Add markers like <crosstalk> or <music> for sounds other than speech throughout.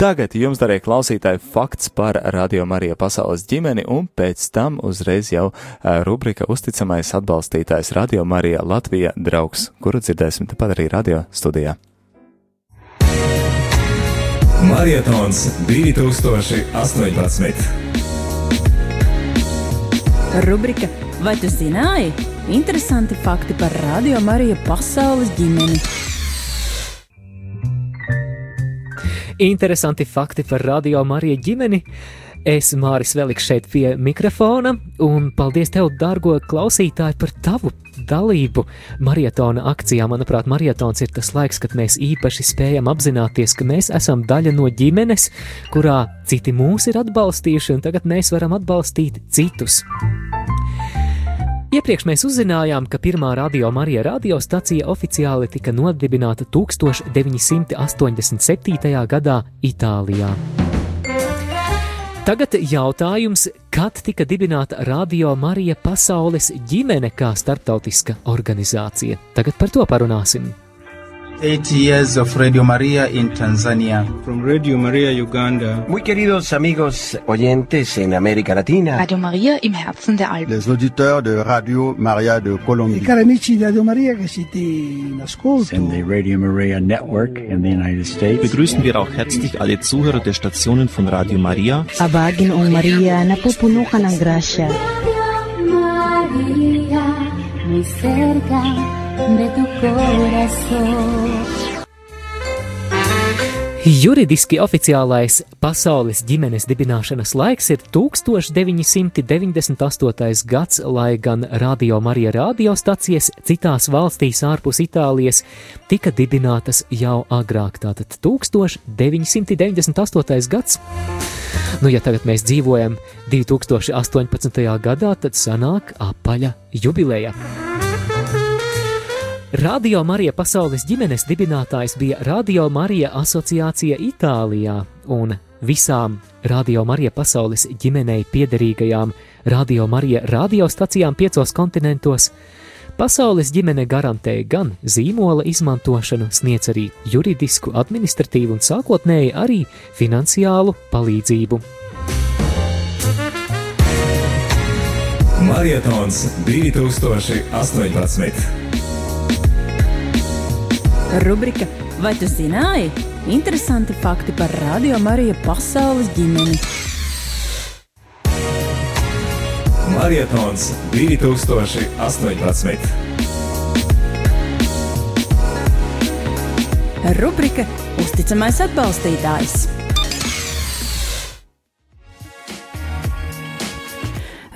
Tagad jums, darbie klausītāji, fakts par Radio Marija pasaules ģimeni, un pēc tam uzreiz jau rubrika Uzticamais atbalstītājs Radio Marija Latvija draugs, kuru dzirdēsim tepat arī radio studijā. Marietons 2018. Rubrika Vai tu zināji? Interesanti fakti par Radio Marija pasaules ģimeni. Interesanti fakti par Radio Marija ģimeni. Es Māris Veliks šeit pie mikrofona, un paldies tev, dārgo klausītāji, par tavu dalību maratona akcijā. Manuprāt, maratons ir tas laiks, kad mēs īpaši spējam apzināties, ka mēs esam daļa no ģimenes, kurā citi mūs ir atbalstījuši, un tagad mēs varam atbalstīt citus. Iepriekš mēs uzzinājām, ka pirmā radio Marija radiostacija oficiāli tika nodibināta 1987. gadā Itālijā. Tagad jautājums, kad tika dibināta Radio Marija pasaules ģimene kā starptautiska organizācija? Tagad par to parunāsim. Eight years of Radio Maria in Tanzania. From Radio Maria Uganda. Muy queridos amigos oyentes en América Latina. Radio Maria im Herzen der Alpen. Les auditeurs de Radio Maria de Colombie. I cari amici di Radio Maria che siete in ascolto. In the Radio Maria Network in the United States. Begrüßen wir auch herzlich alle Zuhörer der Stationen von Radio Maria. Abagin ang Maria na pupunukan ng grasya. Radio Maria, muy cerca de tu corazón. Juridiski oficiālais pasaules ģimenes dibināšanas laiks ir 1998. gads, lai gan Radio Marija radiostacijas citās valstīs ārpus Itālijas tika dibinātas jau agrāk, tātad 1998. gads. Nu, ja tagad mēs dzīvojam 2018. gadā, tad sanāk apaļa jubileja. Radio Marija pasaules ģimenes dibinātājs bija Radio Marija asociācija Itālijā, un visām Radio Marija pasaules ģimenei piederīgajām Radio Marija radiostacijām piecos kontinentos pasaules ģimene garantēja gan zīmola izmantošanu, sniedz arī juridisku, administratīvu un sākotnēji arī finansiālu palīdzību. Marietons 2018. Rubrika Vai tu zināji? Interesanti fakti par Radio Marija pasaules ģimeni. Marietons 2018. Rubrika Uzticamais atbalstītājs.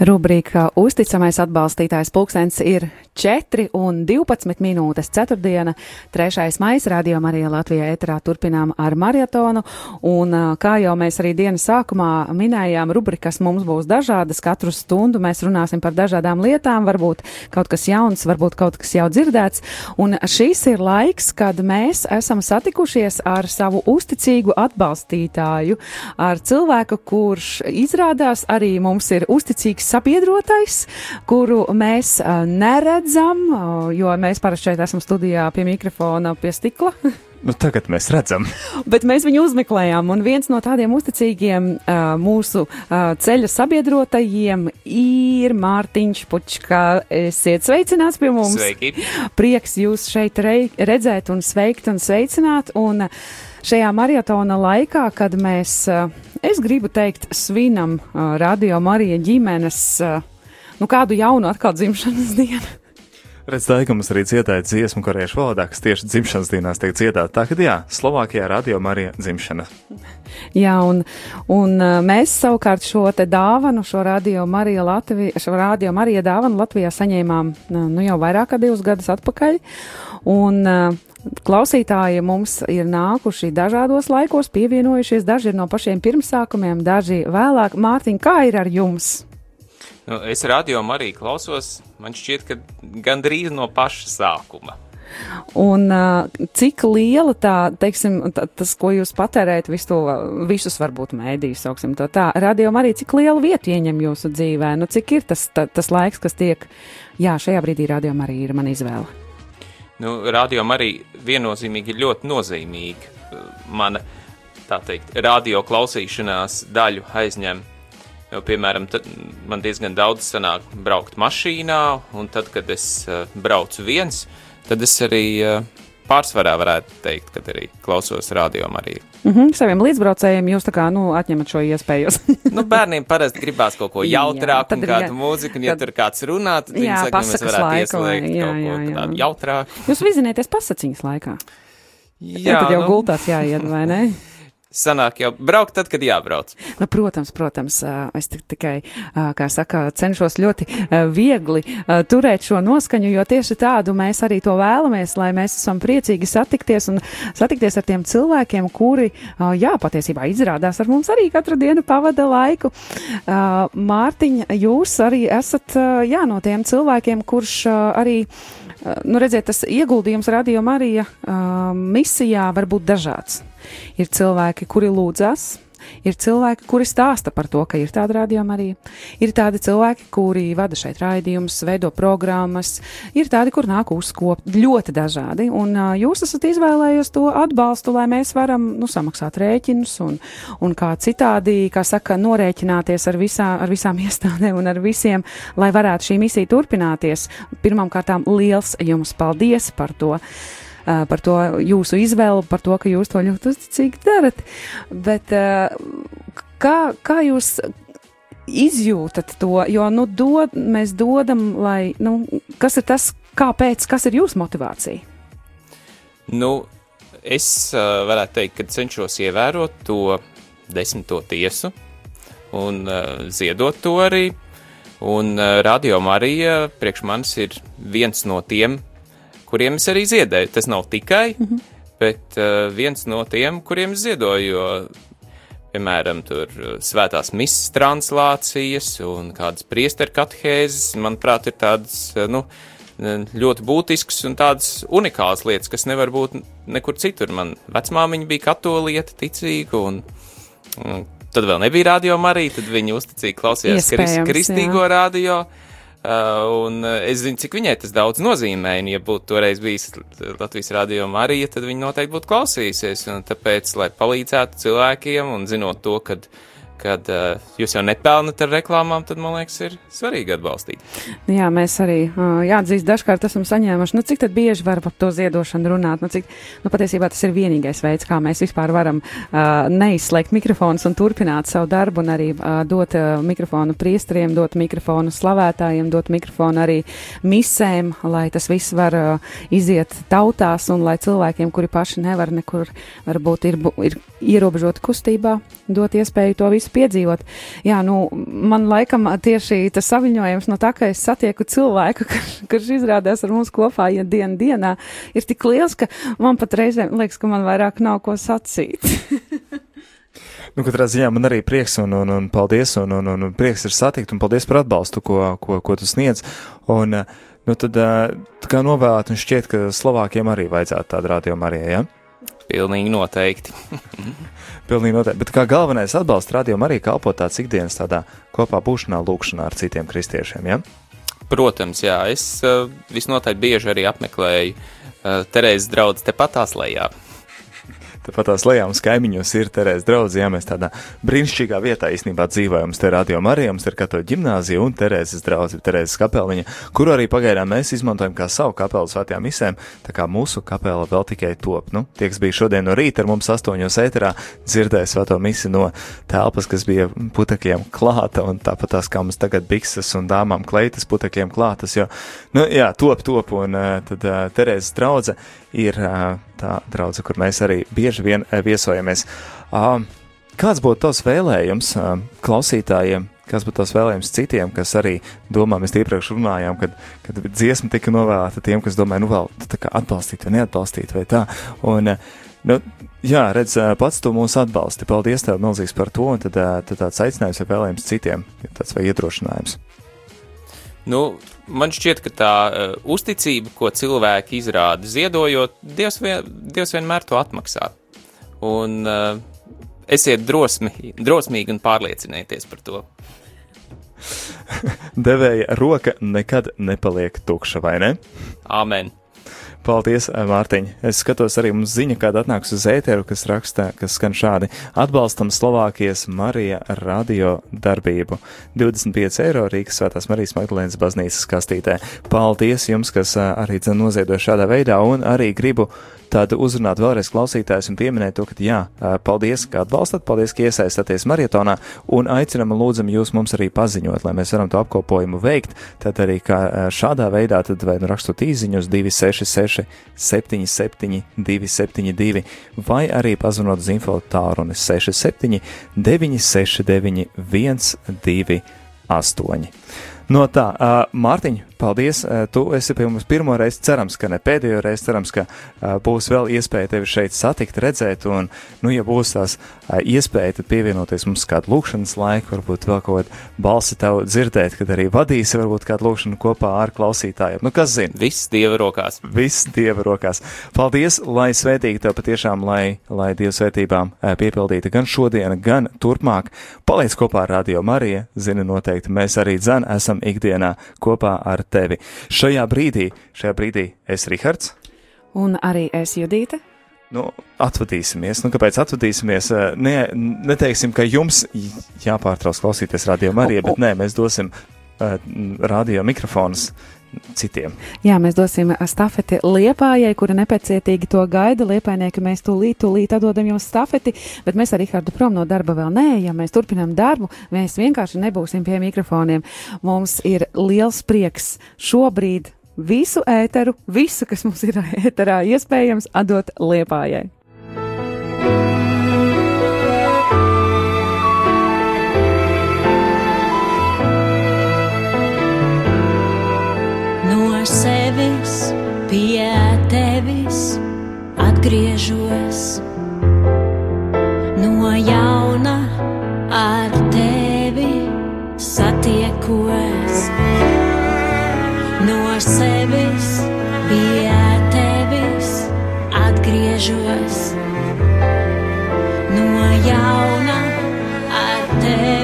Rubrika Uzticamais atbalstītājs pulkstens ir 4 un 12 minūtes 4. 3. maija radio Marijā Latvijā ēterā turpinām ar maratonu, un kā jau mēs arī dienas sākumā minējām, rubrikas mums būs dažādas, katru stundu mēs runāsim par dažādām lietām, varbūt kaut kas jauns, varbūt kaut kas jau dzirdēts, un šis ir laiks, kad mēs esam satikušies ar savu uzticīgu atbalstītāju, ar cilvēku, kurš izrādās arī mums ir uzticīgs sabiedrotais, kuru mēs neredzam, jo mēs parasti šeit esam studijā pie mikrofona, pie stikla. <laughs> Nu, tagad mēs redzam. Bet mēs viņu uzmeklējām, un viens no tādiem uzticīgiem uh, mūsu uh, ceļa sabiedrotajiem ir Mārtiņš Pučkā. Esiet sveicināts pie mums! Sveiki! Prieks jūs šeit rei, redzēt un sveikt un sveicināt. Un, Šajā maratona laikā, kad mēs, es gribu teikt, svinam Radio Marija ģimenes, nu kādu jaunu atkal dzimšanas <laughs> dienu. Redz, tā ir mums arī dziedāja dziesmu korejiešu valodā, kas tieši dzimšanas dienās tiek dziedāta. Tā kā jā, Slovākijā radio Marija dzimšana. <laughs> Jā, un, un mēs savukārt šo te dāvanu, šo radio Marija Latvija, šo radio Marija dāvanu Latvijā saņēmām nu jau vairāk kā divus gadus atpakaļ. Un, Klausītāji mums ir nākuši dažādos laikos, pievienojušies, daži ir no pašiem pirmsākumiem, daži vēlāk. Mārtiņ, kā ir ar jums? Nu, es radio arī klausos, man šķiet, ka gandrīz no paša sākuma. Un cik liela tā, teiksim, tā, tas, ko jūs patērējat, visu to, visus varbūt mēdījus, sauksim to tā, radio arī, cik lielu vietu ieņem jūsu dzīvē? Nu, cik ir tas, tā, tas laiks, kas tiek, jā, šajā brīdī radio arī ir man izvēle? Nu, radio arī viennozīmīgi ir ļoti nozīmīga. Mana tā teikt, radio klausīšanās daļu aizņem. Jo, piemēram, man diezgan daudz sanāk braukt mašīnā, un tad, kad es uh, braucu viens, tad es arī uh, pārsvarā varētu teikt, ka arī klausos radio arī. Mm -hmm, saviem līdzbraucējiem jūs kā nu, atņemat šo iespēju. nu, bērniem parasti gribās kaut ko <laughs> jautrāku, un kādu jā, mūziku, un ja tad, tur kāds runā, tad viņi saka, ka mēs varētu ieslēgt jā, kaut jā, jā. ko jautrāku. Jūs vizinieties pasaciņas laikā. <laughs> Jā, ja, tad jau nu... gultās jāiet, vai ne? <laughs> sanāk jau braukt tad, kad jābrauc. Nu, protams, protams, es tikai, kā saka, cenšos ļoti viegli turēt šo noskaņu, jo tieši tādu mēs arī to vēlamies, lai mēs esam priecīgi satikties un satikties ar tiem cilvēkiem, kuri, jā, patiesībā izrādās ar mums arī katru dienu pavada laiku. Mārtiņa, jūs arī esat, jā, no tiem cilvēkiem, kurš arī nu, redziet, tas ieguldījums Radio Marija uh, misijā var būt dažāds. Ir cilvēki, kuri lūdzas, Ir cilvēki, kuri stāsta par to, ka ir tāda rādījuma arī. Ir tādi cilvēki, kuri vada šeit raidījumus, veido programmas, ir tādi, kur nāk uzkopt ļoti dažādi. Un uh, jūs esat izvēlējies to atbalstu, lai mēs varam nu, samaksāt rēķinus un, un kā citādi, kā saka, norēķināties ar, visā, ar visām <laughs> iestādēm un ar visiem, lai varētu šī misija turpināties. Pirmkārt, liels jums paldies par to! Par to jūsu izvēlu, par to, ka jūs to ļoti uzticīgi darat. Bet kā, kā jūs izjūtat to, jo, nu, dod, mēs dodam, lai, nu, kas ir tas, kāpēc, kas ir jūsu motivācija? Nu, es uh, varētu teikt, ka cenšos ievērot to desmito tiesu un uh, ziedot to arī. Un uh, Radio Marija priekš manis ir viens no tiem kuriem es arī ziedēju. Tas nav tikai, mm -hmm. bet uh, viens no tiem, kuriem es ziedoju, jo, piemēram, tur uh, svētās misijas translācijas un kādas priesteru katehēzes, manuprāt, ir tādas, uh, nu, ļoti būtisks un tādas unikālas lietas, kas nevar būt nekur citur. Man vecmāmiņa bija katolieta, ticīga, un, un tad vēl nebija radio Marija, tad viņi uzticīgi klausījās kristīgo jā. radio. Uh, un uh, es zinu, cik viņai tas daudz nozīmē, un ja būtu toreiz bijis Latvijas radio Marija, tad viņi noteikti būtu klausījusies, un tāpēc, lai palīdzētu cilvēkiem, un zinot to, uh, kad uh, jūs jau nepelnat ar reklāmām, tad man liekas, ir svarīgi atbalstīt. Jā, mēs arī uh, jāatzīst, dažkārt esam saņēmuši, nu cik bieži var par to ziedošanu runāt, nu cik, nu patiesībā tas ir vienīgais veids, kā mēs vispār varam uh, neizslēgt mikrofonus un turpināt savu darbu un arī uh, dot uh, mikrofonu priestriem, dot mikrofonu slavētājiem, dot mikrofonu arī misēm, lai tas viss var uh, iziet tautās un lai cilvēkiem, kuri paši nevar nekur, varbūt ir, ir ierobežoti kustībā, dot iespēju to visu piedzīvot. Jā, nu, man laikam tieši tas saviņojums no tā, ka es satieku cilvēku, <laughs> kurš izrādās ar mums kopā, ja diena dienā ir tik liels, ka man pat reizēm liekas, ka man vairāk nav ko sacīt. <laughs> Nu, katrā ziņā man arī prieks un, un, un paldies, un, un, un prieks ir satikt, un paldies par atbalstu, ko, ko, ko tu sniedz. Un, nu, tad, tā kā novēlēt, un šķiet, ka Slovākiem arī vajadzētu tādu rādījumu arī, ja? Pilnīgi noteikti. <laughs> Pilnīgi noteikti. Bet kā galvenais atbalsts rādījumam arī kalpo tāds ikdienas tādā kopā būšanā, lūkšanā ar citiem kristiešiem, ja? Protams, jā. Es uh, visnotaļ bieži arī apmeklēju uh, Terēzes draugu tepatās lejā. Tāpat tās lejā mums kaimiņos ir Terēzes draugs, ja mēs tādā brīnišķīgā vietā īstenībā dzīvojam. Mums te radio Marija, mums ir katoļu ģimnāzija un Terēzes draugs, Terēzes kapeliņa, kuru arī pagaidām mēs izmantojam kā savu kapelu svētajām misēm, tā kā mūsu kapela vēl tikai top. Nu, tie, kas bija šodien no rīta ar mums astoņos ēterā, dzirdēja svēto misi no telpas, kas bija putekļiem klāta, un tāpat tās kā mums tagad bikses un dāmām kleitas putekļiem klātas, jo, nu, jā, top, top, un uh, tad uh, Terēzes draudze ir tā draudze, kur mēs arī bieži vien viesojamies. Kāds būtu tavs vēlējums klausītājiem? Kas būtu tavs vēlējums citiem, kas arī domā, mēs iepriekš runājām, kad, kad dziesma tika novēlēta tiem, kas domāja, nu vēl tā kā atbalstīt vai neatbalstīt vai tā. Un, nu, jā, redz, pats tu mūs atbalsti. Paldies tev milzīgs par to, un tad, tad tāds aicinājums vai vēlējums citiem, tāds vai iedrošinājums. Nu, man šķiet, ka tā uh, uzticība, ko cilvēki izrāda ziedojot, Dievs, vien, Dievs vienmēr to atmaksā. Un uh, esiet drosmi, drosmīgi un pārliecinieties par to. Devēja roka nekad nepaliek tukša, vai ne? Āmen! Paldies, Mārtiņ. Es skatos arī mums ziņa, kāda atnāks uz ēteru, kas raksta, kas skan šādi. Atbalstam Slovākijas Marija radio darbību. 25 eiro Rīgas Svētās Marijas Magdalēnas baznīcas kastītē. Paldies jums, kas arī dzen noziedo šādā veidā, un arī gribu tad uzrunāt vēlreiz klausītājus un pieminēt to, ka jā, paldies, ka atbalstat, paldies, ka iesaistaties marietonā, un aicinam un lūdzam jūs mums arī paziņot, lai mēs varam to apkopojumu veikt, tad arī kā šādā veidā, tad vai nu rakstot īziņus 266 77 272, vai arī pazvanot uz info tālrunis 67 969 128. No tā, uh, Mārtiņ, paldies. Uh, tu esi pie mums pirmo reizi, cerams, ka ne pēdējo reizi, cerams, ka uh, būs vēl iespēja tevi šeit satikt, redzēt, un, nu, ja būs tās uh, iespēja, tad pievienoties mums kādu lūkšanas laiku, varbūt vēl kaut kādu balsi tev dzirdēt, kad arī vadīsi varbūt kādu lūkšanu kopā ar klausītājiem. Nu, kas zina? Viss Dieva rokās. Viss Dieva rokās. Paldies, lai svētīgi tev patiešām, lai, lai Dieva svētībām piepildīta gan šodien, gan turpmāk. Paliec kopā ar Radio Mariju, zini noteikti, mēs arī esam esam ikdienā kopā ar tevi. Šajā brīdī, šajā brīdī es Rihards. Un arī es Judīte. Nu, atvadīsimies. Nu, kāpēc atvadīsimies? Ne, neteiksim, ka jums jāpārtrauc klausīties radio Mariju, bet nē, mēs dosim uh, radio mikrofonus citiem. Jā, mēs dosim stafeti Liepājai, kura nepēcietīgi to gaida. Liepainieki mēs tūlīt, tūlīt atdodam jums stafeti, bet mēs ar Rihardu prom no darba vēl nē. Ja mēs turpinām darbu, mēs vienkārši nebūsim pie mikrofoniem. Mums ir liels prieks šobrīd visu ēteru, visu, kas mums ir ēterā iespējams, atdot Liepājai. Tevis atgriežos no jauna ar tevi satiekos. No sevis pie tevis atgriežos. No jauna ar tevi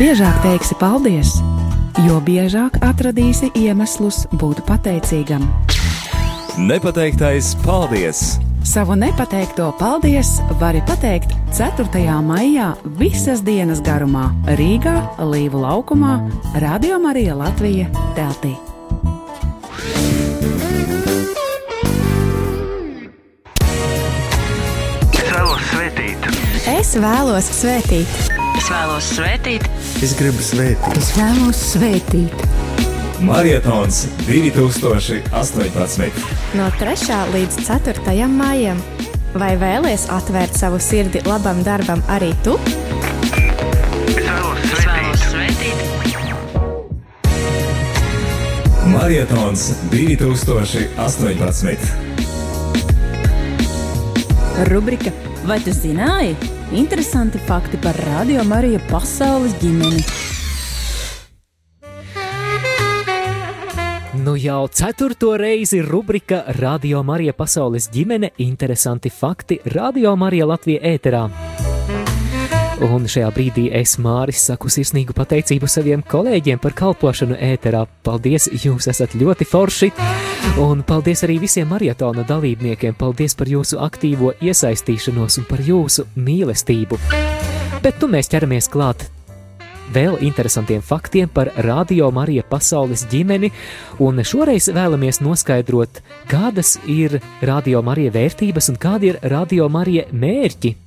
biežāk teiksi paldies, jo biežāk atradīsi iemeslus būt pateicīgam. Nepateiktais paldies! Savu nepateikto paldies vari pateikt 4. maijā visas dienas garumā Rīgā, Līvu laukumā, Radio Marija Latvija teltī. Es vēlos svētīt. Es vēlos svētīt. Es gribu svētīt. Es vēlos svētīt. Marietons 2018. No 3. līdz 4. maijam. Vai vēlies atvērt savu sirdi labam darbam arī tu? Es vēlos svētīt. Es vēlos svētīt. Marietons 2018. Rubrika Vai tu zināji? Interesanti fakti par Radio Mariju pasaules ģimeni. Nu jau ceturto reizi rubrika Radio Marija pasaules ģimene - interesanti fakti Radio Marija Latvija ēterā. Un šajā brīdī es Māris saku sirsnīgu pateicību saviem kolēģiem par kalpošanu ēterā. Paldies, jūs esat ļoti forši! Un paldies arī visiem maratona dalībniekiem. Paldies par jūsu aktīvo iesaistīšanos un par jūsu mīlestību. Bet nu mēs ķeramies klāt vēl interesantiem faktiem par Radio Marija pasaules ģimeni, un šoreiz vēlamies noskaidrot, kādas ir Radio Marija vērtības un kādi ir Radio Marija mērķi.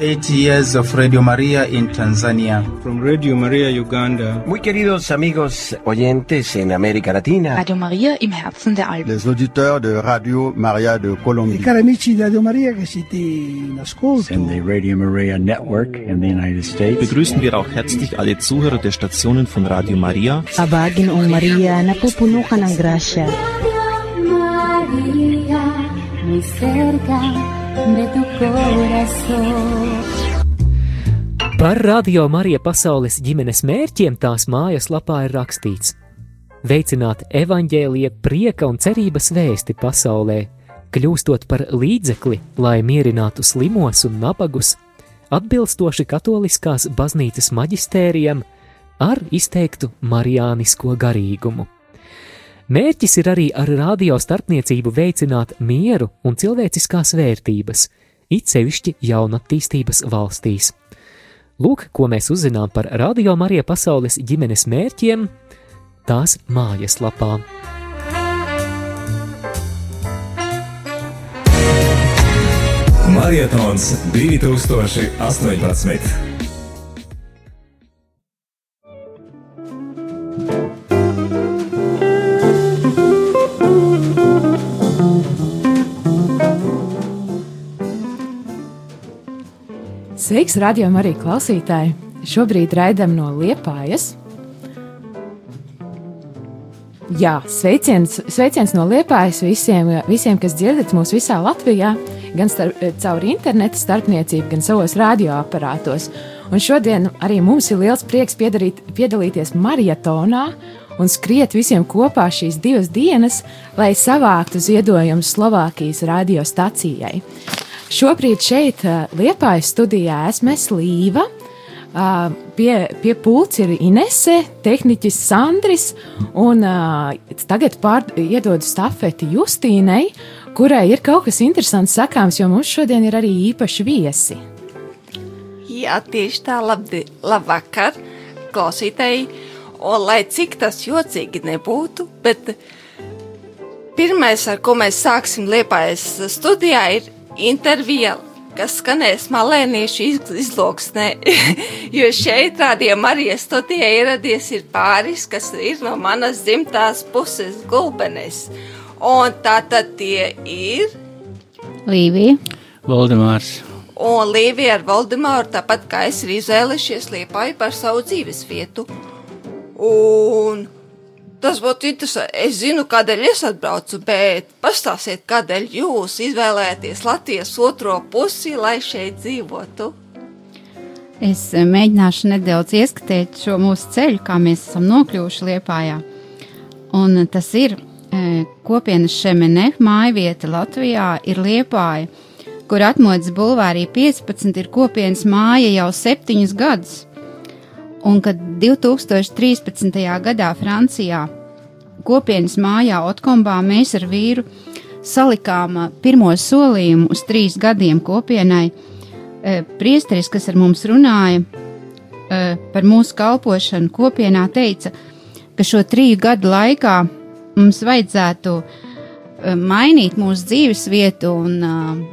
Eight years of Radio Maria in Tanzania. From Radio Maria Uganda. Muy queridos amigos oyentes en América Latina. Radio Maria im Herzen der Alpen. Les auditeurs de Radio Maria de I Colombie. cari amici di Radio Maria che siete in ascolto. And the Radio Maria Network in the United States. Begrüßen wir auch herzlich alle Zuhörer der Stationen von Radio Maria. Abagin o Maria, napupuno ka ng grasya. María, muy cerca de tu corazón. Par Radio Marija pasaules ģimenes mērķiem tās mājas lapā ir rakstīts: veicināt evaņģēlīja prieka un cerības vēsti pasaulē, kļūstot par līdzekli, lai mierinātu slimos un nabagus, atbilstoši katoliskās baznīcas maģistērijam ar izteiktu marijānisko garīgumu. Mērķis ir arī ar radio starpniecību veicināt mieru un cilvēciskās vērtības, it sevišķi jaunatīstības valstīs. Lūk, ko mēs uzzinām par Radio Marija pasaules ģimenes mērķiem tās mājaslapā. Marietons 2018. Sveiks, radio arī klausītāji! Šobrīd raidām no Liepājas. Jā, sveiciens, sveiciens no Liepājas visiem, visiem, kas dzirdat mūs visā Latvijā, gan starp, caur interneta starpniecību, gan savos radioaparātos. Un šodien arī mums ir liels prieks piedarīt, piedalīties maratonā un skriet visiem kopā šīs divas dienas, lai savāktu ziedojumus Slovākijas radiostacijai. Šobrīd šeit, Liepājas studijā, esmu es Līva. Uh, pie, pie pults ir Inese, tehniķis Sandris, un uh, tagad pār, iedodu stafeti Justīnai, kurai ir kaut kas interesants sakāms, jo mums šodien ir arī īpaši viesi. Jā, tieši tā, labdi, labvakar, klausītāji, un lai cik tas jocīgi nebūtu, bet pirmais, ar ko mēs sāksim Liepājas studijā, ir intervija kas skanēs malēniešu iz- izloksnē, <laughs> jo šeit rādījumā arī studijā ieradies ir pāris, kas ir no manas dzimtās puses gulbenes. Un tā tad tie ir, Līvija. Valdemārs. un Līvija ar Valdemāru, tāpat kā es ir izvēlējušies liepāju par savu dzīves vietu. Un tas būtu interesanti. Es zinu, kādēļ es atbraucu, bet pastāstiet, kādēļ jūs izvēlēties Latvijas otro pusi, lai šeit dzīvotu. Es eh, mēģināšu nedaudz ieskatīt šo mūsu ceļu, kā mēs esam nokļuvuši Liepājā. Un eh, tas ir eh, kopienas šemene, mājvieta Latvijā ir Liepāja, kur atmodas bulvārī 15 ir kopienas māja jau septiņus gadus. Un kad 2013. gadā Francijā kopienas mājā Otkombā mēs ar vīru salikām pirmo solījumu uz trīs gadiem kopienai, priesteris, kas ar mums runāja par mūsu kalpošanu kopienā, teica, ka šo triju gadu laikā mums vajadzētu mainīt mūsu dzīves vietu, un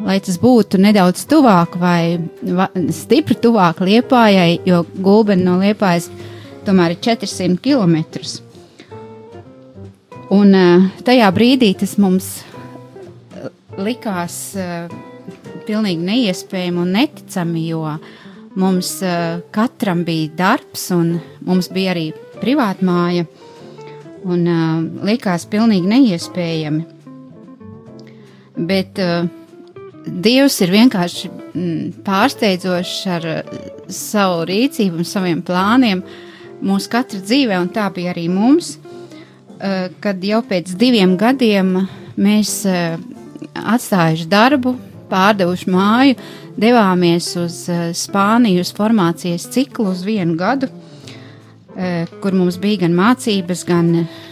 lai tas būtu nedaudz tuvāk vai va, stipri tuvāk Liepājai, jo gulbeni no Liepājas tomēr ir 400 km. Un tajā brīdī tas mums likās pilnīgi neiespējami un neticami, jo mums katram bija darbs un mums bija arī privātmāja, un likās pilnīgi neiespējami bet uh, Dievs ir vienkārši mm, pārsteidzošs ar uh, savu rīcību un saviem plāniem mūsu katra dzīvē, un tā bija arī mums, uh, kad jau pēc diviem gadiem mēs uh, atstājuši darbu, pārdevuši māju, devāmies uz uh, Spāniju uz formācijas ciklu uz vienu gadu, uh, kur mums bija gan mācības, gan uh,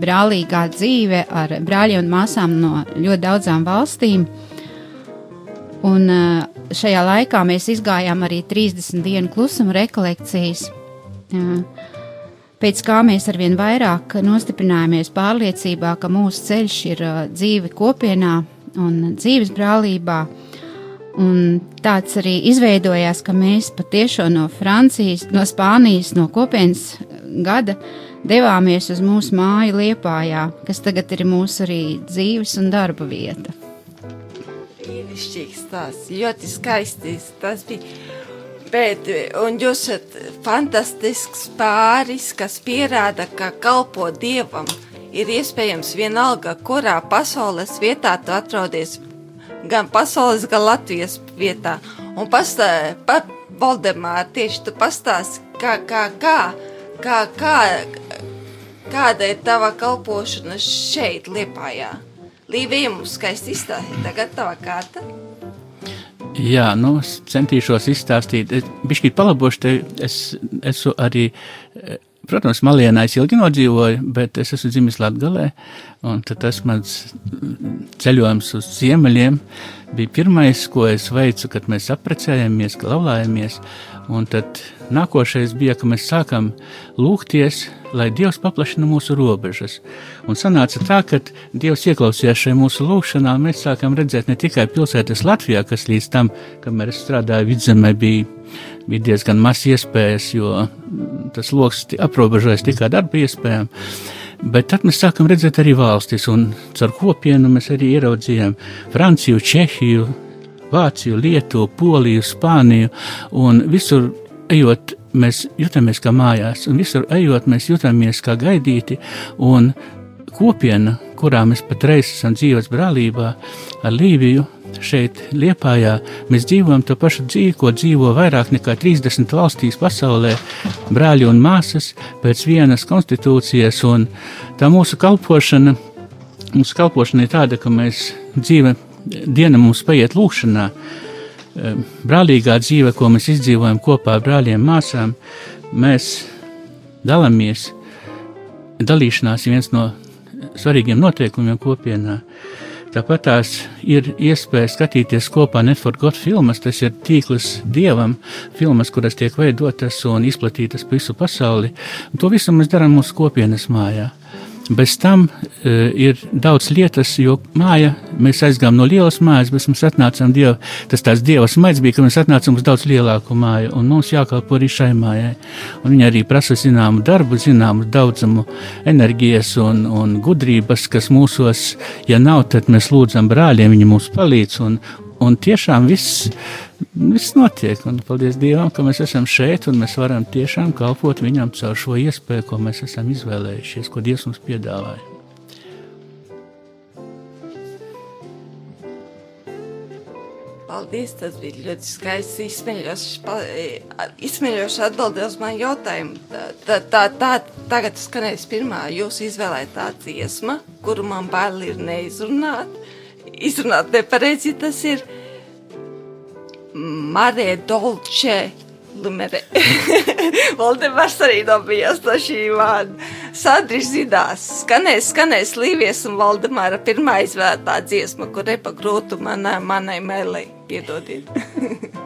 brālīgā dzīve ar brāļiem un māsām no ļoti daudzām valstīm. Un eh, šajā laikā mēs izgājām arī 30 dienu klusuma rekolekcijas, eh, pēc kā mēs arvien vairāk nostiprinājāmies pārliecībā, ka mūsu ceļš ir eh, dzīve kopienā un dzīves brālībā. Un tāds arī izveidojās, ka mēs patiešām no Francijas, no Spānijas, no kopienas gada uh, devāmies uz mūsu māju Liepājā, kas tagad ir mūsu arī dzīves un darba vieta. Brīnišķīgs tas, ļoti skaistis tas bija. Bet, un jūs esat fantastisks pāris, kas pierāda, ka kalpo Dievam ir iespējams vienalga, kurā pasaules vietā tu atrodies, gan pasaules, gan Latvijas vietā. Un pastā, pa, Valdemār, tieši tu pastāsti, kā, kā, kā, kā, kā, Kāda ir tava kalpošana šeit, Liepājā? Līvija mums skaisti izstāstīja, tagad tava kārta. Jā, nu, es centīšos izstāstīt. Bišķīt palabošu te, es esmu arī, protams, Malienā es ilgi nodzīvoju, bet es esmu dzimis Latgalē, un tad tas mans ceļojums uz ziemeļiem bija pirmais, ko es veicu, kad mēs apprecējāmies, ka laulājamies, un tad nākošais bija, ka mēs sākam lūgties, lai Dievs paplašina mūsu robežas. Un sanāca tā, ka Dievs ieklausījās šajā mūsu lūgšanā, un mēs sākam redzēt ne tikai pilsētas Latvijā, kas līdz tam, kamēr es strādāju vidzemē, bija, bija diezgan maz iespējas, jo tas loks aprobežojas tikai darba iespējām. Bet tad mēs sākam redzēt arī valstis, un caur kopienu mēs arī ieraudzījām Franciju, Čehiju, Vāciju, Lietuvu, Poliju, Spāniju, un visur ejot mēs jutāmies kā mājās, un visur ejot, mēs jutāmies kā gaidīti, kopiena, kurā mēs patreiz esam dzīvots brālībā ar Lībiju, šeit Liepājā, mēs dzīvojam to pašu dzīvi, ko dzīvo vairāk nekā 30 valstīs pasaulē, brāļi un māsas pēc vienas konstitūcijas, tā mūsu kalpošana, mūsu kalpošana ir tāda, ka mēs dzīve, diena mums paiet lūkšanā, brālīgā dzīve, ko mēs izdzīvojam kopā ar brāļiem, māsām, mēs dalāmies. Dalīšanās ir viens no svarīgiem noteikumiem kopienā. Tāpat tās ir iespēja skatīties kopā Neforgot filmas, tas ir tīkls dievam, filmas, kuras tiek veidotas un izplatītas pa visu pasauli. Un to visu mēs darām mūsu kopienas mājā. Bez tam uh, ir daudz lietas, jo māja, mēs aizgājām no lielas mājas, bet mēs atnācām Dieva, tas tās Dieva smaids bija, ka mēs atnācām uz daudz lielāku māju, un mums jākalpo arī šai mājai. Un viņa arī prasa zināmu darbu, zināmu daudzumu enerģijas un, un gudrības, kas mūsos, ja nav, tad mēs lūdzam brāļiem, viņi mums palīdz, un, un tiešām viss viss notiek. Un paldies Dievam, ka mēs esam šeit un mēs varam tiešām kalpot viņam caur šo iespēju, ko mēs esam izvēlējušies, ko Dievs mums piedāvāja. Paldies, tas bija ļoti skaists, izsmeļošs atbildē uz manu jautājumu. Tā, tā, tā, tagad skanēs pirmā jūsu izvēlētā dziesma, kuru man bail ir neizrunāt. Izrunāt nepareizi tas ir Mare Dolce Lumere. <laughs> Valdemars arī nobijās no šī vārda. Sadris zinās, skanēs, skanēs Līvies un Valdemāra pirmā izvēlētā dziesma, kur repa grūtu manai, manai mēlei. Piedodiet. <laughs>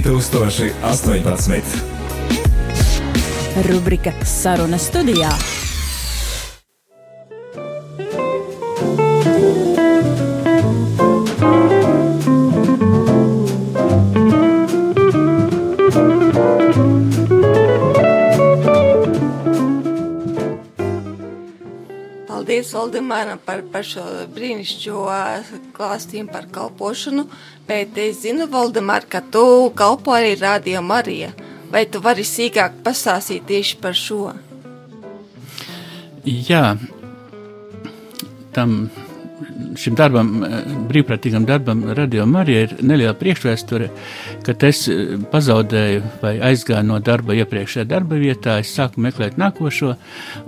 2018. Rubrika Saruna studijā. Valdemāram par, par šo brīnišķo klāstījumu par kalpošanu, bet es zinu, Valdemār, ka tu kalpo arī Radio Marija. Vai tu vari sīkāk pastāstīt tieši par šo? Jā, tam šim darbam, brīvprātīgam darbam, Radio Marija ir neliela priekšvēsture, kad es pazaudēju vai aizgāju no darba iepriekšējā darba vietā, es sāku meklēt nākošo,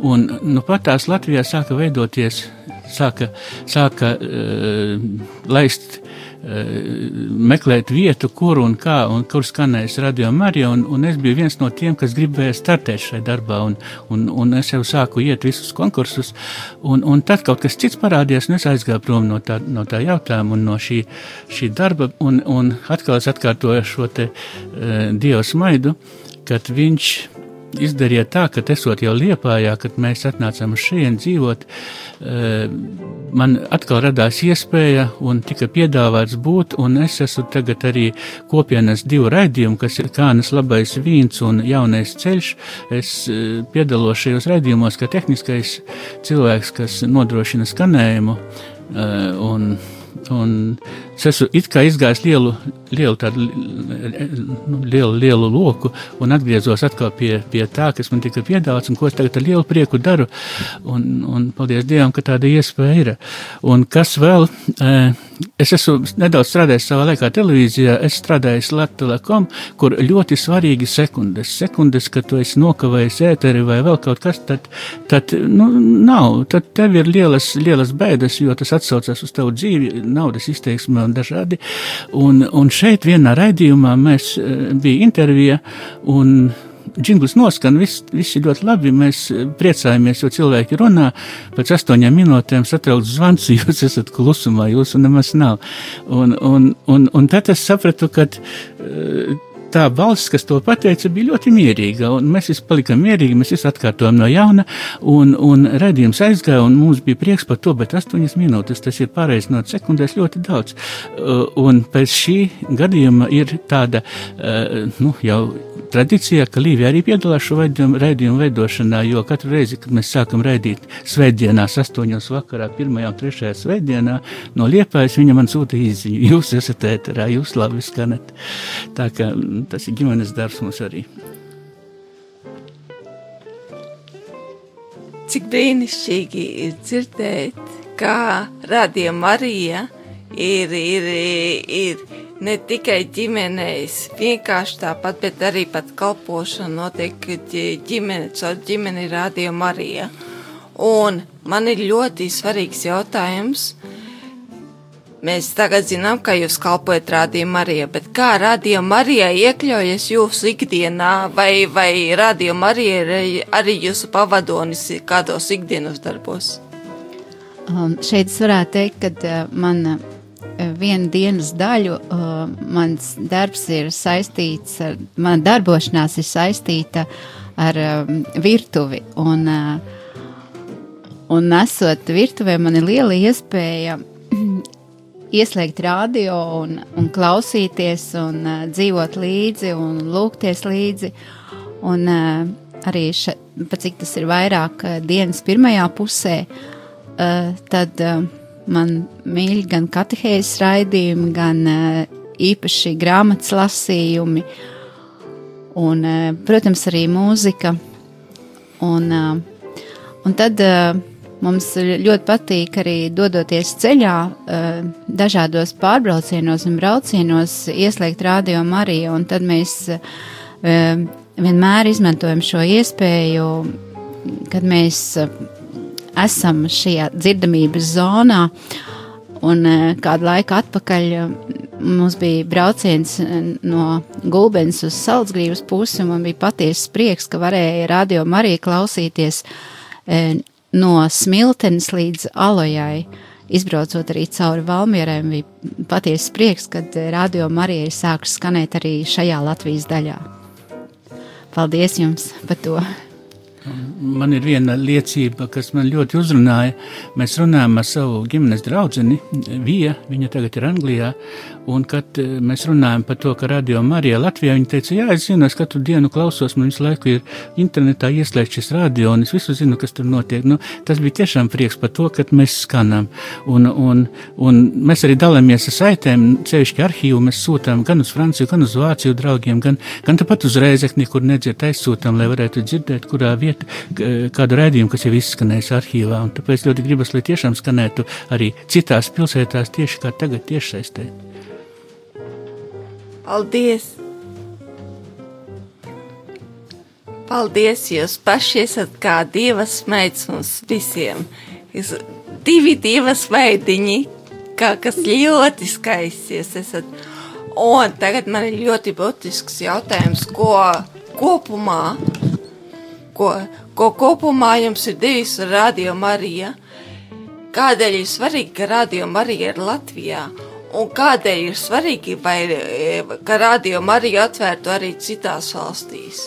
un nu pat tās Latvijā sāka veidoties, sāka, sāka uh, laist meklēt vietu, kur un kā, un kur skanēs radio Marija, un, un es biju viens no tiem, kas gribēja startēt šajā darbā, un, un, un es jau sāku iet visus konkursus, un, un tad kaut kas cits parādījās, un es aizgāju prom no tā, no tā jautājuma un no šī, šī darba, un, un atkal es atkārtoju šo te uh, Dievu smaidu, kad viņš izdarīja tā, ka esot jau liepājā, kad mēs atnācām šejien dzīvot, eh, man atkal radās iespēja un tika piedāvāts būt, un es esmu tagad arī kopienas divu raidījumu, kas ir Kānas labais vīns un jaunais ceļš. Es eh, piedalos šajos raidījumos, kā tehniskais cilvēks, kas nodrošina skanējumu. Eh, un, un es esmu it kā izgājis lielu lielu, tādu, nu, lielu, lielu loku un atgriezos atkal pie, pie tā, kas man tika piedāvāts un ko es tagad ar lielu prieku daru. Un, un paldies Dievam, ka tāda iespēja ir. Un kas vēl, es esmu nedaudz strādājis savā laikā televīzijā, es strādāju Latvijā.com, kur ļoti svarīgi sekundes. Sekundes, kad tu esi nokavējis ēteri vai vēl kaut kas, tad, tad nu, nav, tad tev ir lielas, lielas bēdas, jo tas atsaucas uz tavu dzīvi, naudas izteiksme un dažādi. Un, un šeit vienā raidījumā mēs eh, bija intervija un džingls noskan, viss, viss ir ļoti labi, mēs eh, priecājamies, jo cilvēki runā, pēc astoņām minūtēm satrauc zvans, <laughs> jūs esat klusumā, jūsu nemaz nav. Un, un, un, un tad es sapratu, ka uh, tā balss, kas to pateica, bija ļoti mierīga, un mēs visi palikām mierīgi, mēs visi atkārtojam no jauna, un, un redzījums aizgāja, un mums bija prieks par to, bet astoņas minūtes, tas ir pārējais no sekundēs ļoti daudz. Uh, un pēc šī gadījuma ir tāda, uh, nu, jau tradīcija, ka Līvija arī piedalās šo raidījumu veidošanā, jo katru reizi, kad mēs sākam raidīt svētdienās, astoņos vakarā, pirmajā un trešajā svētdienā, no Liepājas viņa man sūta īziņu. Jūs esat ēterā, jūs labi skanat. Tā kā tas ir ģimenes darbs mums arī. Cik brīnišķīgi ir dzirdēt, kā Radio Marija ir, ir, ir ne tikai ģimenēs, vienkārši tāpat, bet arī pat kalpošana notiek ģimene, caur ģimeni Radio Marija. Un man ir ļoti svarīgs jautājums. Mēs tagad zinām, ka jūs kalpojat Radio Marija, bet kā Radio Marija iekļaujas jūsu ikdienā, vai, vai Radio Marija ir arī jūsu pavadonis kādos ikdienas darbos? Um, šeit es varētu teikt, ka uh, man vienu dienas daļu uh, mans darbs ir saistīts ar, mana darbošanās ir saistīta ar um, virtuvi. Un, uh, un esot virtuvē, man ir liela iespēja ieslēgt radio un, un klausīties un uh, dzīvot līdzi un lūgties līdzi. Un uh, arī, še, cik tas ir vairāk uh, dienas pirmajā pusē, uh, tad uh, man mīļi gan katehēzes raidījumi, gan uh, īpaši grāmatas lasījumi, un, uh, protams, arī mūzika. Un, uh, un tad uh, mums ļoti patīk arī dodoties ceļā, uh, dažādos pārbraucienos un braucienos, ieslēgt radio Mariju, un tad mēs uh, vienmēr izmantojam šo iespēju, kad mēs uh, esam šajā dzirdamības zonā. Un kādu laiku atpakaļ mums bija brauciens no Gulbens uz Salzgrības pusi, un man bija patiesas prieks, ka varēja radio Mariju klausīties no Smiltenes līdz Alojai. Izbraucot arī cauri Valmierai, bija patiesas prieks, kad radio Marija ir sākusi skanēt arī šajā Latvijas daļā. Paldies jums par to! Man ir viena liecība, kas man ļoti uzrunāja. Mēs runājam ar savu ģimenes draugu, Vija, viņa tagad ir Anglijā. Un, kad eh, mēs runājam par to, ka radio Marija Latvijā, viņa teica, jā, es zinu, es katru dienu klausos, man visu laiku ir internetā ieslēgts šis radio, un es visu zinu, kas tur notiek. Nu, tas bija tiešām prieks par to, ka mēs skanam. Un, un, un mēs arī dalāmies ar saitēm, cevišķi arhīvu mēs sūtām gan uz Franciju, gan uz Vāciju draugiem, gan, gan tāpat uz Reizekni, kur nedzird aizsūtām, lai varētu dzirdēt, kurā vieta, kādu raidījumu, kas jau izskanējis arhīvā. Tāpēc ļoti gribas, lai tiešām skanētu arī citās pilsētās tieši kā tagad tiešsaistē. Paldies! Paldies, jūs paši esat kā divas meitas mums visiem. Jūs divi divas veidiņi, kā kas ļoti skaisties esat. Un tagad man ir ļoti būtisks jautājums, ko kopumā, ko, ko kopumā jums ir devis Radio Marija? Kādēļ ir svarīgi, ka Radio Marija ir Latvijā? Un kādēļ ir svarīgi, vai, ka radio Mariju atvērtu arī citās valstīs?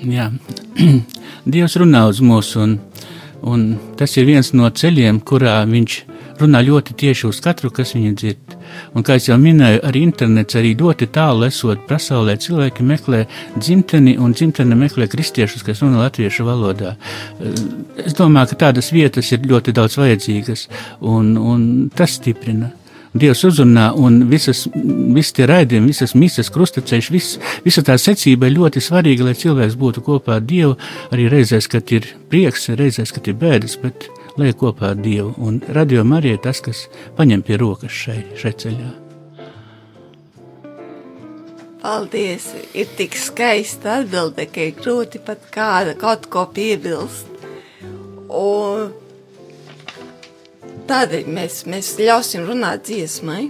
Jā, <clears throat> Dievs runā uz mums, un, un tas ir viens no ceļiem, kurā viņš runā ļoti tieši uz katru, kas viņu dzird. Un, kā jau minēju, arī internets arī ļoti tālu esot pasaulē, cilvēki meklē dzimteni un dzimtene meklē kristiešus, kas runā latviešu valodā. Es domāju, ka tādas vietas ir ļoti daudz vajadzīgas, un, un tas stiprina. Dievs uzrunā, un visas, visas tie raidījumi, visas misijas, krustaceļš, vis, visa tā secība ir ļoti svarīga, lai cilvēks būtu kopā ar Dievu, arī reizēs, kad ir prieks, reizēs, kad ir bēdas, bet lai kopā ar Dievu. Un radio Marija ir tas, kas paņem pie rokas šai, šai ceļā. Paldies! Ir tik skaista atbilde, ka ir grūti pat kāda kaut ko piebilst. Un tādēļ mēs, mēs ļausim runāt dziesmai.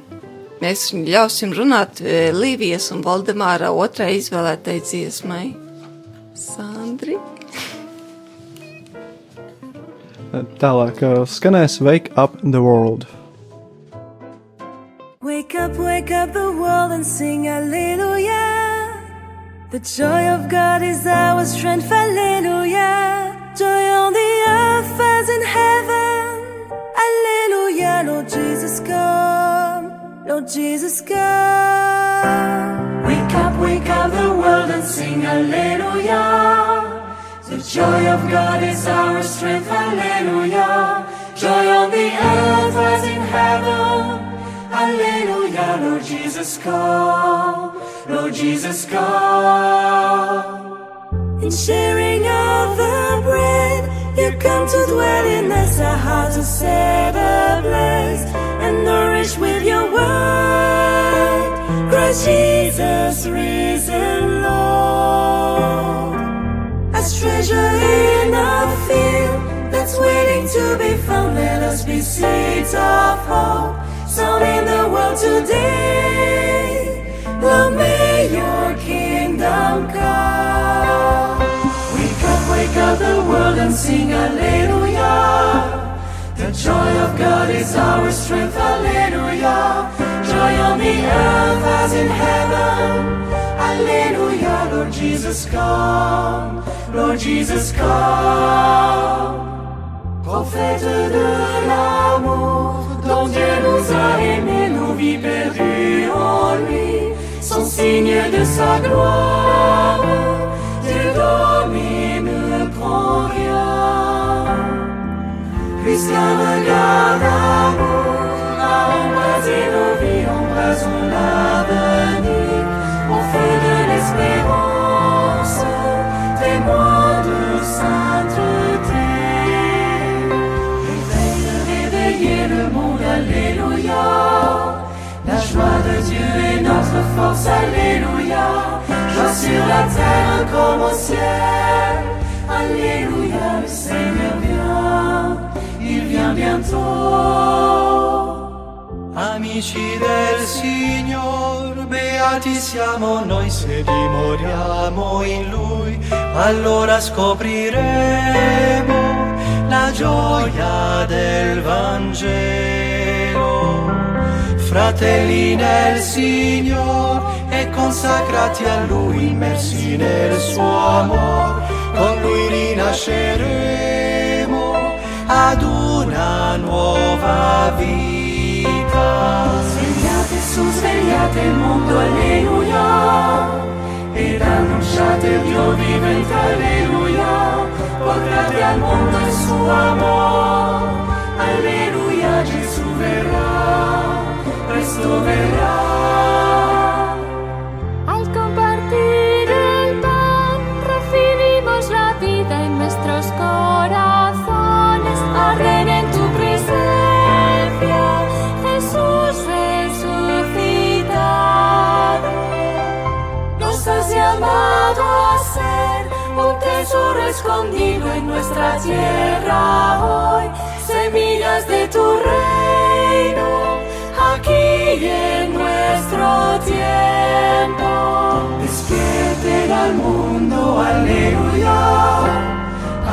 Mēs ļausim runāt Līvijas un Valdemāra otrai izvēlētai dziesmai. Sandri. Tālāk uh, skanēs Wake Up the World. Wake up, wake up the world and sing Alleluia. The joy of God is our strength, Alleluia. Joy on the earth as in heaven. Alleluia, Lord Jesus, come. Lord Jesus, come. Wake up, wake up the world and sing Alleluia. The joy of God is our strength, Hallelujah. Joy on the earth as in heaven, Hallelujah. Lord Jesus, come, Lord Jesus, come. In sharing of the bread, you come to dwell in us, our hearts are set ablaze and nourished with your word. Christ Jesus, Let us be seeds of hope sown in the world today. Lord, may your kingdom come. Wake up, wake up the world and sing Alleluia. The joy of God is our strength, Alleluia. Joy on the earth as in heaven. Alleluia, Lord Jesus, come. Lord Jesus, come. Prophète de l'amour, dont Dieu nous a aimés, nos vies perdues en lui, sont signes de sa gloire. Dieu dormi ne prend rien. Puisqu'un regard d'amour a embrasé nos vies, embrasons l'avenir, au feu de l'espérance, témoin de sainteté. Alléluia. La joie de Dieu est notre force, Alléluia. Joie sur la terre comme au ciel, Alléluia. Le Seigneur vient, il vient bientôt. Amici del Signor, beati siamo noi se dimoriamo in Lui, allora scopriremo la gioia del Vangelo. Fratelli nel Signor, e consacrati a Lui, immersi nel suo amor, con Lui rinasceremo ad una nuova vita. Svegliate su, svegliate il mondo, alleluia, ed annunciate il Dio vivente, alleluia, portate al mondo il suo amor, alleluia, Gesù verrà, Al compartir el pan recibimos la vida en nuestros corazones. Arden en tu presencia, Jesús resucitado. Nos has llamado a ser un tesoro escondido en nuestra tierra hoy, semillas de tu reino, aquí en nuestro tiempo. Despierten al mundo, aleluya.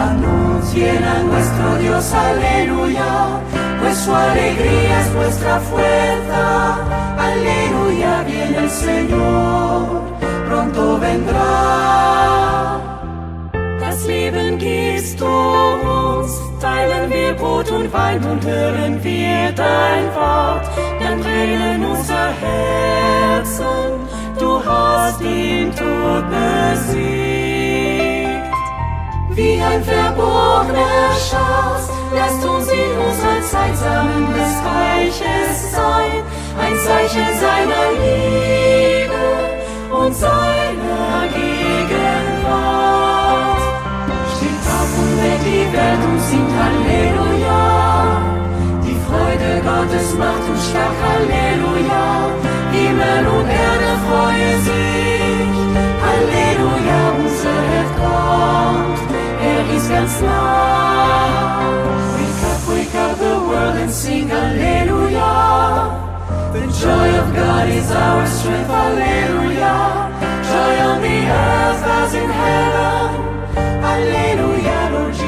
Anuncien a nuestro Dios, aleluya, pues su alegría es nuestra fuerza, aleluya, viene el Señor, pronto vendrá. Das Leben gibst du teilen wir Brot und Wein und hören wir dein Wort, dann brennen unser Herzen, du hast den Tod besiegt. Wie ein verborgener Schatz, lasst uns in unserer Zeit Samen des Reiches sein, ein Zeichen seiner Liebe und seiner Gegenwart. Die Welt und singt Halleluja. Die Freude Gottes macht uns stark, Halleluja. Himmel und Erde freuen sich, Halleluja, unser Held kommt, er ist ganz nah. Wake up, wake up the world and sing Alleluia. The joy of God is our strength, Alleluia. Joy on the earth as in heaven, Alleluia.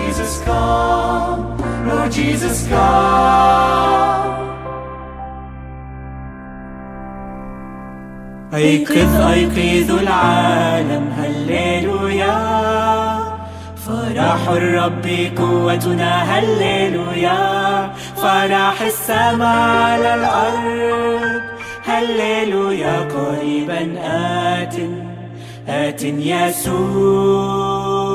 Jesus, come, Lord Jesus, come. أيقظ أيقظ العالم. هللويا. فرح الرب قوتنا. هللويا. فرح السماء على الأرض. هللويا. قريبا آت آت يسوع.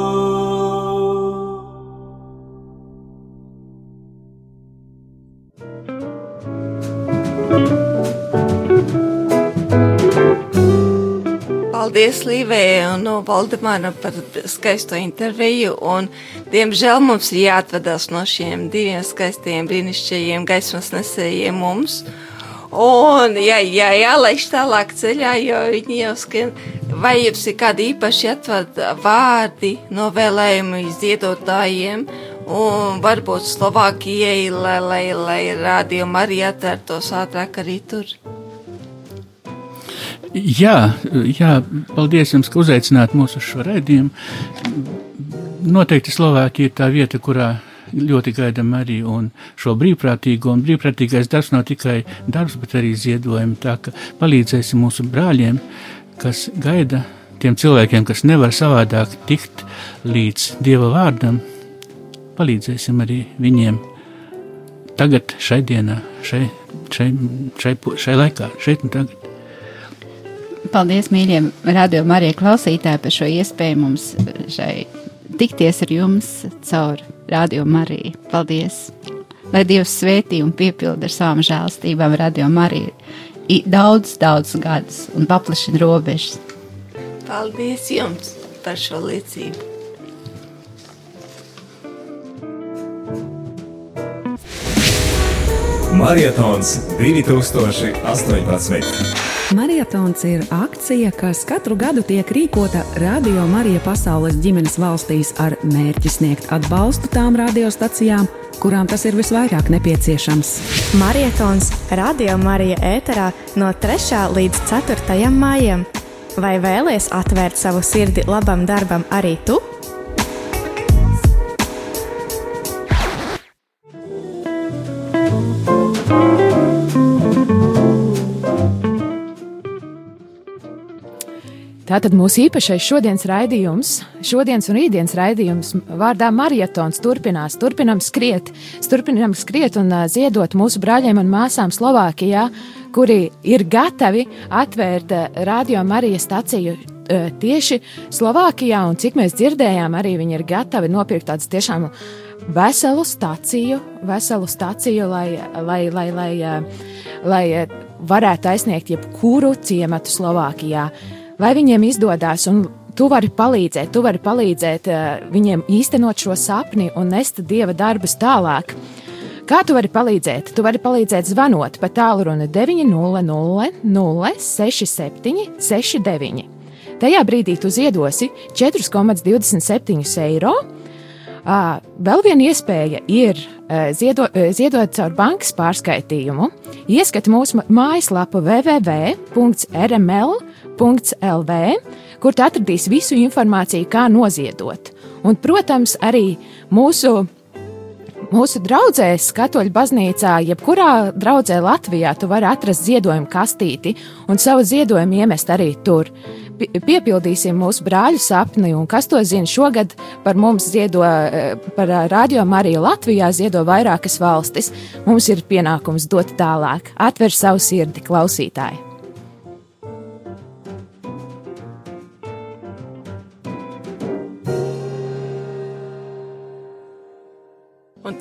Paldies Līvējai un no Valdemāra par skaisto interviju. Un, diemžēl mums ir jāatvadās no šiem diviem skaistiem, brīnišķīgiem gaismas nesējiem mums. Un, jā, jā, jālaiž tālāk ceļā, jo viņi jau skan. Vai jums ir kādi īpaši atvada vārdi novēlējumi ziedotājiem? Un varbūt Slovākijai, lai, lai, lai rādījumi arī atvērtos ātrāk arī tur. Jā, jā, paldies jums, ka uzaicināt mūsu uz šo raidījumu. Noteikti Slovākija ir tā vieta, kurā ļoti gaidām arī šo brīvprātīgo, un brīvprātīgais darbs nav tikai darbs, bet arī ziedojumi. Tā ka palīdzēsim mūsu brāļiem, kas gaida tiem cilvēkiem, kas nevar savādāk tikt līdz Dieva vārdam, palīdzēsim arī viņiem tagad, šai dienā, šai, šai, šai, šai laikā, šeit un tagad. Paldies, mīļie radiokamā arī klausītāji, par šo iespēju mums šai tikties ar jums caur radiokamā arī. Paldies! Lai Dievs svētī un piepilda ar savām žēlstībām radiokamā arī daudz, daudz gadus un paplašina robežas. Paldies jums par šo liecību! Marietons 2018. Marietons ir akcija, kas katru gadu tiek rīkota Radio Marija pasaules ģimenes valstīs ar mērķi sniegt atbalstu tām radiostacijām, kurām tas ir visvairāk nepieciešams. Marietons Radio Marija ēterā no 3. līdz 4. maijam. Vai vēlies atvērt savu sirdi labam darbam arī tu? Tātad mūsu īpašais šodienas raidījums, šodienas un rītdienas raidījums vārdā maratons turpinās. Turpinām skriet, turpinām skriet un uh, ziedot mūsu brāļiem un māsām Slovākijā, kuri ir gatavi atvērt uh, radio Marijas staciju uh, tieši Slovākijā. Un cik mēs dzirdējām, arī viņi ir gatavi nopirkt tādas tiešām veselu staciju, veselu staciju, lai, lai, lai, lai, lai varētu aizsniegt jebkuru ciematu Slovākijā vai viņiem izdodas, un tu vari palīdzēt, tu vari palīdzēt uh, viņiem īstenot šo sapni un nest dieva darbus tālāk. Kā tu vari palīdzēt? Tu vari palīdzēt zvanot pa tālruni 900 067 69. Tajā brīdī tu ziedosi 4,27 eiro. Uh, vēl viena iespēja ir ziedo, uh, ziedot caur bankas pārskaitījumu. Ieskat mūsu mājaslapu www.rml.com LV, kur atradīs visu informāciju, kā noziedot. Un, protams, arī mūsu Mūsu draugzēs, Katoļu baznīcā, jebkurā draudzē Latvijā, tu vari atrast ziedojumu kastīti un savu ziedojumu iemest arī tur. Piepildīsim mūsu brāļu sapni, un kas to zina, šogad par mums ziedo, eh, par radio Mariju Latvijā ziedo vairākas valstis. Mums ir pienākums dot tālāk, atver savu sirdi klausītāji.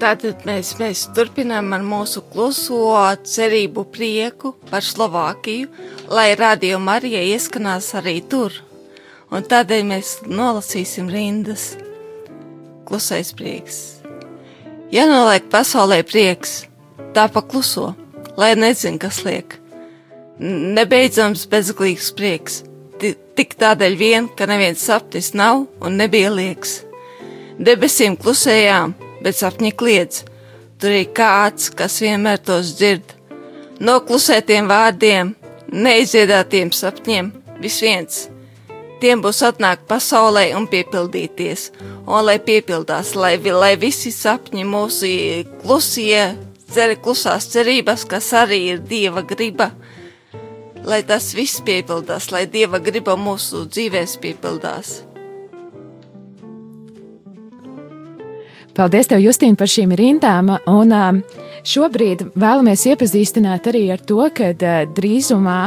Tātad mēs, mēs turpinām ar mūsu kluso cerību prieku par Slovākiju, lai radio Marija ieskanās arī tur. Un tādēļ mēs nolasīsim rindas. Klusais prieks. Ja noliek pasaulē prieks, tā pakluso, lai nezin, kas liek. Nebeidzams bezglīgs prieks, tik tādēļ vien, ka neviens sapnis nav un nebija liekas. Debesīm klusējām, bet sapņi kliedz. Tur ir kāds, kas vienmēr tos dzird. No klusētiem vārdiem, neizdziedātiem sapņiem, vis viens. Tiem būs atnākt pasaulē un piepildīties, un lai piepildās, lai, lai visi sapņi mūsu klusie, cer, klusās cerības, kas arī ir Dieva griba, lai tas viss piepildās, lai Dieva griba mūsu dzīvēs piepildās. Paldies, tev, Justīna, par šīm rindām. Un, um, šobrīd vēlamies iepazīstināt arī ar to, ka uh, drīzumā,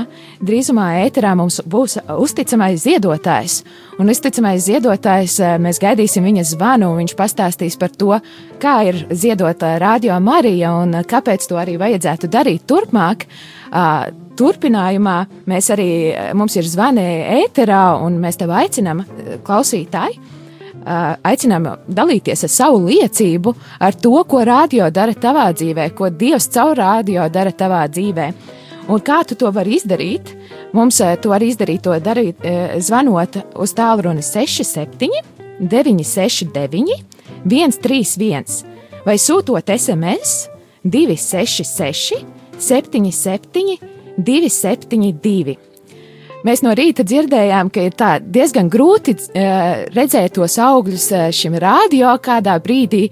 drīzumā ēterā mums būs uzticamais ziedotājs. Un uzticamais ziedotājs, uh, mēs gaidīsim viņa zvanu, un viņš pastāstīs par to, kā ir ziedot radio Marija un kāpēc to arī vajadzētu darīt turpmāk. Uh, Turpinājumā mēs arī, mums ir zvani ēterā, un mēs tev aicinām, klausītāji, aicinām dalīties ar savu liecību, ar to, ko radio dara tavā dzīvē, ko Dievs caur radio dara tavā dzīvē. Un kā tu to vari izdarīt? Mums to var izdarīt, to darīt, zvanot uz tālruni 67, 969, 131 vai sūtot SMS 266, 77, 272. Mēs no rīta dzirdējām, ka ir diezgan grūti uh, redzēt tos augļus uh, šim radio kādā brīdī.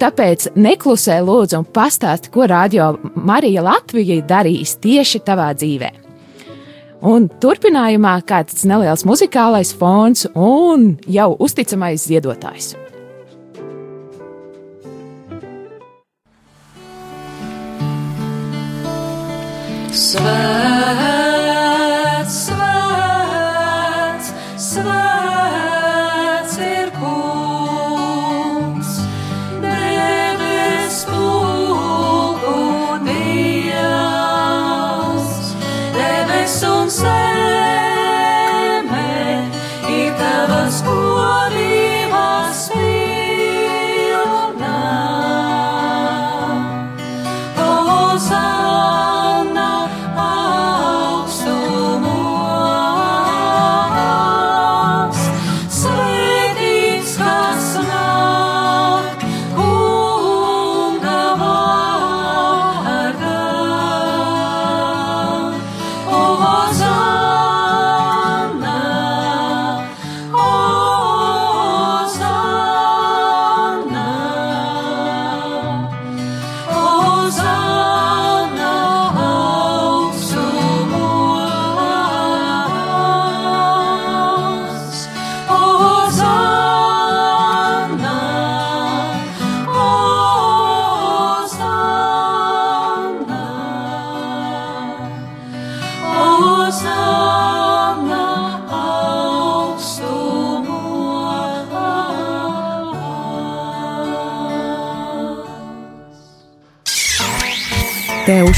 Tāpēc neklusē lūdzu un pastāsti, ko radio Marija Latvija darīs tieši tavā dzīvē. Un turpinājumā kāds neliels muzikālais fons un jau uzticamais ziedotājs. Svētā!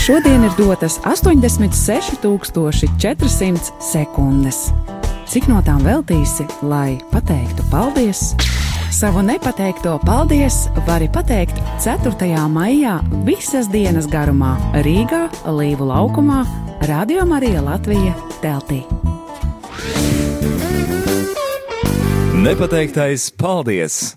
Šodien ir dotas 86,400 sekundes. Cik no tām veltīsi, lai pateiktu paldies? Savu nepateikto paldies vari pateikt 4. maijā visas dienas garumā Rīgā, Līvu laukumā, Radio Marija Latvija teltī. Nepateiktais paldies!